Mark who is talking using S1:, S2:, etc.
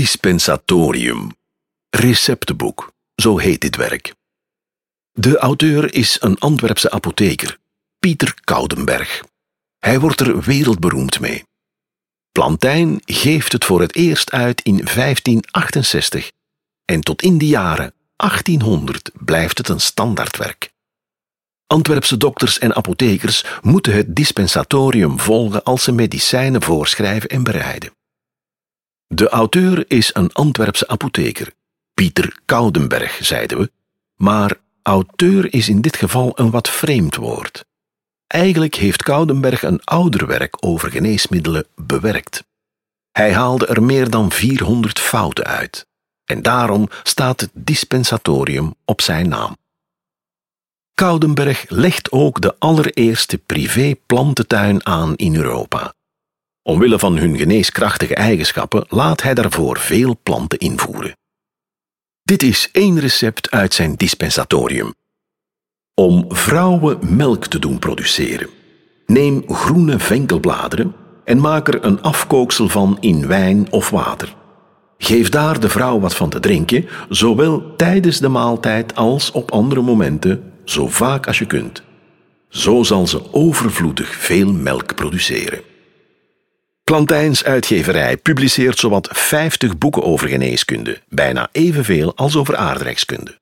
S1: Dispensatorium. Receptenboek, zo heet dit werk. De auteur is een Antwerpse apotheker, Pieter Koudenberg. Hij wordt er wereldberoemd mee. Plantijn geeft het voor het eerst uit in 1568 en tot in de jaren 1800 blijft het een standaardwerk. Antwerpse dokters en apothekers moeten het dispensatorium volgen als ze medicijnen voorschrijven en bereiden. De auteur is een Antwerpse apotheker, Pieter Koudenberg, zeiden we, maar auteur is in dit geval een wat vreemd woord. Eigenlijk heeft Koudenberg een ouder werk over geneesmiddelen bewerkt. Hij haalde er meer dan 400 fouten uit en daarom staat het dispensatorium op zijn naam. Koudenberg legt ook de allereerste privé-plantentuin aan in Europa. Omwille van hun geneeskrachtige eigenschappen laat hij daarvoor veel planten invoeren. Dit is één recept uit zijn dispensatorium. Om vrouwen melk te doen produceren. Neem groene venkelbladeren en maak er een afkooksel van in wijn of water. Geef daar de vrouw wat van te drinken, zowel tijdens de maaltijd als op andere momenten, zo vaak als je kunt. Zo zal ze overvloedig veel melk produceren. Plantijns uitgeverij publiceert zowat 50 boeken over geneeskunde, bijna evenveel als over aardrijkskunde.